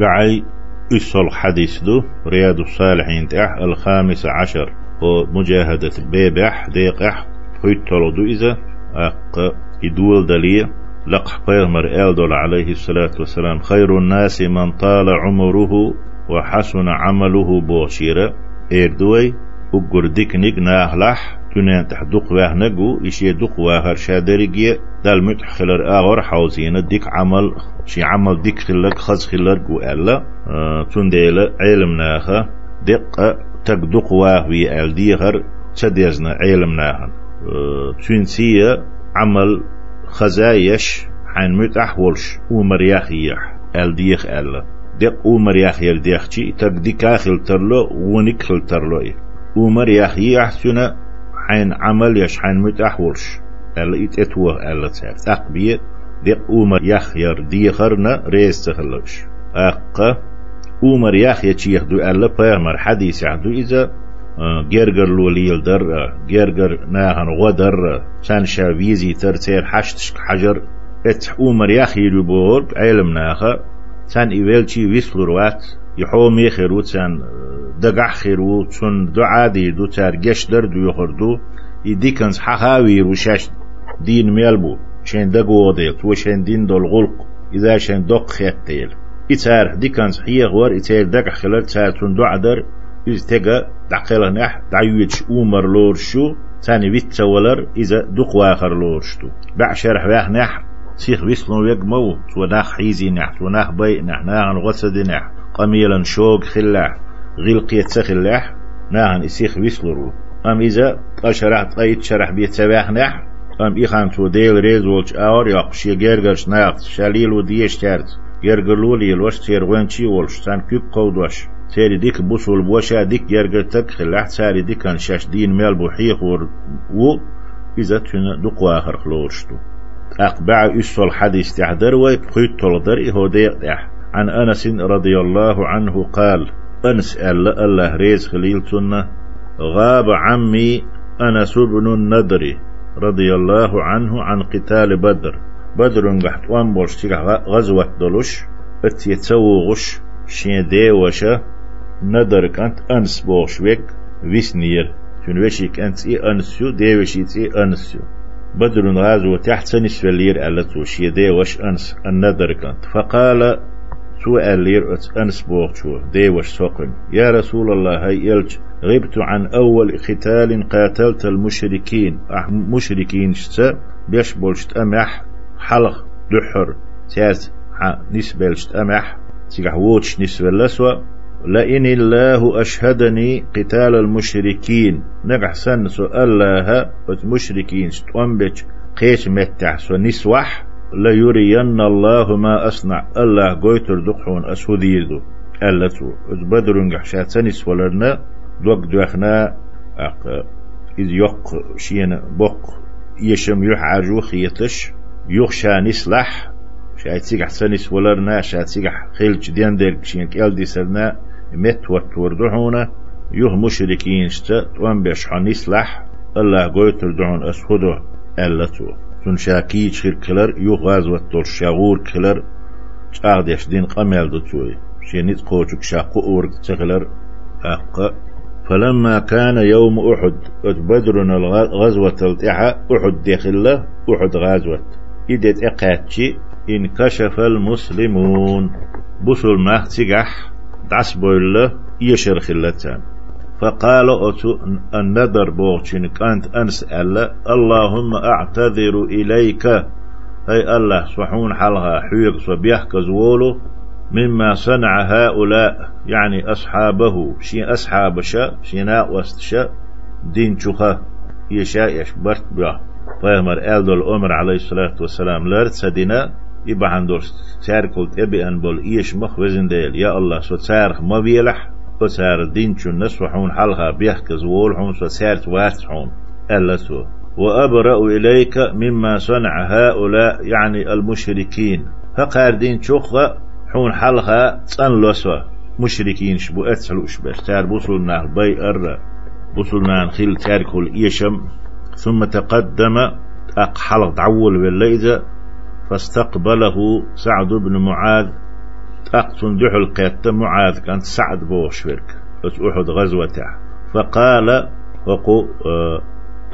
بعي إسول حديث دو رياض الصالحين تح الخامس عشر ومجاهدة بيبح ديقح حيت دو إذا أق إدول دليل لقح بيغمر إلدول عليه الصلاة والسلام خير الناس من طال عمره وحسن عمله بوشيرة إردوي أقر ديكنيك ناهلح تنين تح دق واه نقو إشي دق واهر شادرقية دال متح خلر آغر حوزين ديك عمل شي عمل ديك خلر خز خلر قو ألا آه تنديل علم ناخا دق تك دق واه وي أل ديغر تديزنا علم ناخا آه تنسية عمل خزايش حين متح ولش ومرياخيح أل ديخ ألا. دق ومرياخ يل ديخشي تك ديكاخل ترلو ونكخل ترلو ومر يحيي أحسن حين عمل يش حين متأحولش ألا إتأتوه ألا تسار تقبية دق أمر يخير ديخرنا ريس تخلوش أقا أمر يخي تشيخدو ألا بيغمر حديث يحدو إذا جرجر لوليل در جرجر ناهن غدر سان شاويزي ترتير حشتش حجر. ات أمر يخي لبور علم ناخا سان إيويلشي ويسلور وات يحومي خيروت سان دقع خيرو تون دو در دو يخردو يديكنز حخاوي وشاش دين ميلبو شين دقو ديل تو شين دين دول غلق. إذا شين دق خيات تيل إتار ديكنز حيه غور إتار دقع خلال تار تون دعدر إذ تقا دقيل نح دعيوش أمر لور شو. تاني بيت ولر إذا دق واخر لور شتو. بعشر حواح نح سيخ ويسلون ويق مو. تو ناخ حيزي نح تو ناخ بي نح ناغن غسد نح. قميلا شوق خلاح غلقية سخلاح ناهن إسيخ ويسلرو. أم إذا أشرح طيت شرح بيت سواح نح أم إخان تو ديل ريز ولش أور يقشي جرجرش ناقت شاليل وديش تارت. جرجلولي الوش تير وينشي ولش تان كيب قودوش تيري ديك بوصل بوشا ديك جرجر تك خلاح تاري ديك كان شاش دين ميل بوحيخ ور و إذا تنا دقوا آخر خلورشتو. أقبع إسول حديث تعدر ويبقيت تلدر إهودي عن أنس رضي الله عنه قال أنس ألا الله ريز خليل تنا غاب عمي أنس بن النضر رضي الله عنه عن قتال بدر. بدر نجحت وان بولش غزوة دلوش اتيتسوغش شين دي وشا ندر كانت أنس بوش ويك ويسنير. شن وشيك أنت إي أنسيو وشيت إي أنسيو بدر غازو تحت سنس فلير ألتو شي دي وش أنس الندر كانت. فقال سوء اللير أنس بوغشو دي وش سوقن. يا رسول الله هاي يلج غبت عن أول قتال قاتلت المشركين. أح مشركين شتا بيش بولشت أمح حلق دحر. تاس نسبة لشت أمح تيجح ووتش نسبة لسوا. لئن الله أشهدني قتال المشركين. نقح سن سو الله مشركين شتوان قيش متح سو نسوح. ليرين الله ما أصنع. الله قويتر دقحون أسوديدو ألتو بدر نقحشات سنس ولرنا دوك دوخنا. أق إذ يق شين بق يشم يح عرجو خيتش. يخشى نسلح شايت سيقح سنس ولرنا شايت سيقح خيلش دين دير شين كيل دي سرنا. مت وتوردحونا يوه مشركين شتا توان بيشحن نسلح الله قويتر دعون أسودو ألتو تون شاكي شخير كلر يو غازوة تول شاغور كلر شاغد يشدين قميل دتوي شينيت قوشك شاقو أورك تغلر أق فلما كان يوم أحد بدر الغزوة التحى أحد داخل أحد غازوة إدت إقاتشي انكشف المسلمون. بصل ما تجح دعسبو الله يشر خلتان فقال أتو النذر بوغشين كانت أنسأل اللهم أعتذر إليك. هي الله سبحون حلها حيق صبيح كزولو مما صنع هؤلاء يعني أصحابه. شي أصحاب شا شيناء وستشا دين شخا يشاء يشبرت بها فيمر ألدو الأمر عليه الصلاة والسلام لارت سدنا يبا عندور تاركل تبي أن بول إيش مخ وزن ديل يا الله سو تارخ ما بيلح وسار الدين شو الناس وحون حلها بيحكز وولحون وسارت وارتحون ألسو وأبرأ إليك مما صنع هؤلاء يعني المشركين فقار دين شخة حون حلها تسأل لسوا مشركين شبو أتسلو شبه تار بوصلنا بي أر. بوصلنا نخيل تاركل إيشم ثم تقدم أقحل دعول بالليزة فاستقبله سعد بن معاذ. أقصن دحل قيت معاذ كانت سعد بوشفرك بس أحد غزوة فقال وقو آه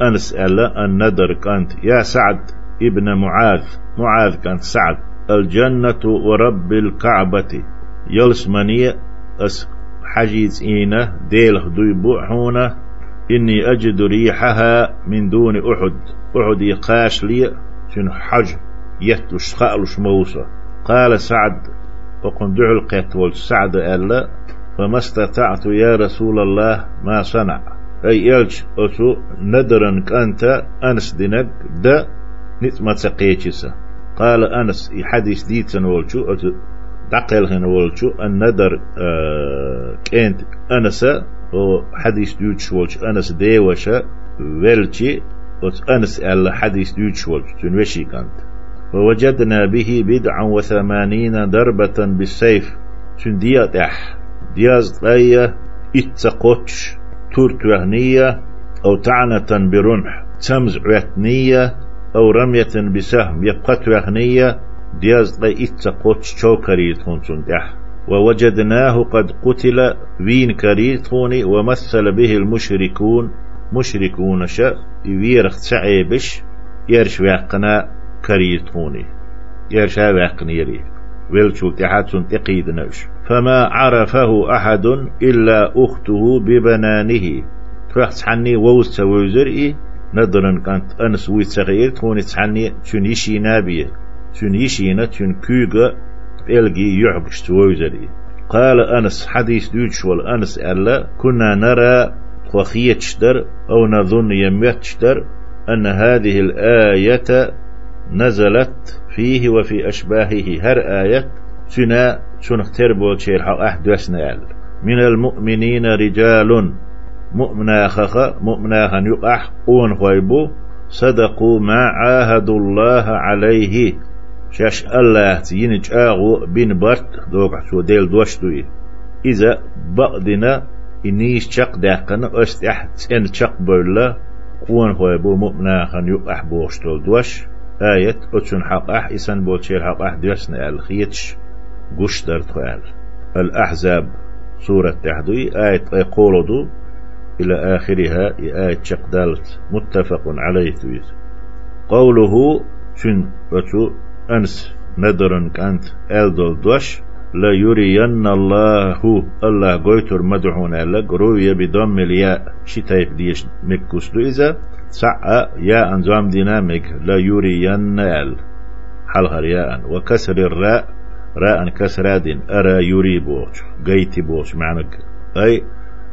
أنس ألا الندر كانت يا سعد ابن معاذ معاذ كانت سعد الجنة ورب الكعبة يلسمني أس حجيز إينا ديل دوي حونا إني أجد ريحها من دون أحد أحد يقاش لي شنو حج يتلش خالش موسى. قال سعد وقم دعو القيت سعد ألا فما استطعت يا رسول الله ما صنع. أي إلج أسو ندرا كأنت أنس دينك دا نتما تقيتشسا قال أنس حديث ديتن ولشو دقل هن ولشو الندر آه كأنت أنسا هو حديث ديوتش ولش أنس ديوشا ولشي أنس ألا حديث ديوتش ولش تنوشي كأنت. ووجدنا به بدعا وثمانين ضربة بالسيف. تن دياتح دياز طاية اتقوتش تورت وهنية أو تعنة برمح. تمز عتنية أو رمية بسهم. يبقت وهنية دياز طاي اتقوتش شوكري تونسون دح ووجدناه قد قتل وين كريتوني ومثل به المشركون. مشركون شاء يويرخ سعيبش يرش واقنا كريتوني يرشا واقن يري. ويلشو تحاتون تقيد نوش. فما عرفه أحد إلا أخته ببنانه. تفحت حني ووست وزرئي ندرن كانت أنس ويت صغير توني تحني تون يشي نابية تون يشينا تون كوغا إلغي يعبش توزرئي قال أنس حديث دوتش والأنس ألا كنا نرى وخيتشتر أو نظن يميتشتر أن هذه الآية نزلت فيه وفي أشباهه هر آية سنا سنخ تربو شير أحدثنا من المؤمنين رجال. مؤمنا خخ مؤمنا خن يقح قون خويبو صدقوا ما عاهدوا الله عليه. شاش الله تينج آغو بين برت دوك شو ديل دوش دوي إذا بقدنا إنيش شق داقنا أستح تن شق بولا. قون خويبو مؤمنا خن يقح بوشتول دوش. آية أتشن حق أح إسان بوتشير حق أح ديسنا الخيتش قشتر تخال الأحزاب سورة تحدي آية يقولوا إلى آخرها آية شقدالت متفق عليه تويت قوله شن وشو أنس ندرن كانت ألدل دوش لا يرين الله الله قويتر مدعون لك روية بضم الياء شتايب ديش مكوس إذا سعى يا أنزام ديناميك لا يرين ال حلغر ياء. وكسر الراء. راء كسراد أرى يري بوش. قيتي بوش. معنى أي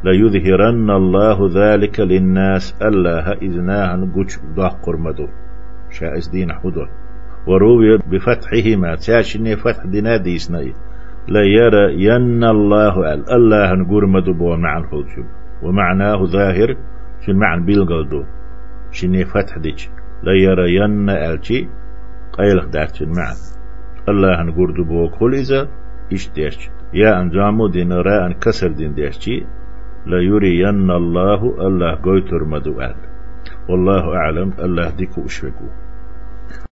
لا يظهرن الله ذلك للناس. الله إذناها نقوش ضاق مدو شائز دين حدود. وروي بفتحهما. تاشني فتح دينا ديسني. لا يرى ين الله أل. الله نقول مدو معنى الخلجو ومعناه ظاهر. شو المعنى بيلقلدو شني فتح ديش. لا يرى ين ألشي. قيلخ دارتين معن الله نقول دبو كل إذا إيش ديش. يا أنجامو دين را أن كسر دين ديشي. لا يرين الله الله قويتر مدوال والله أعلم الله ديكو أشفقو.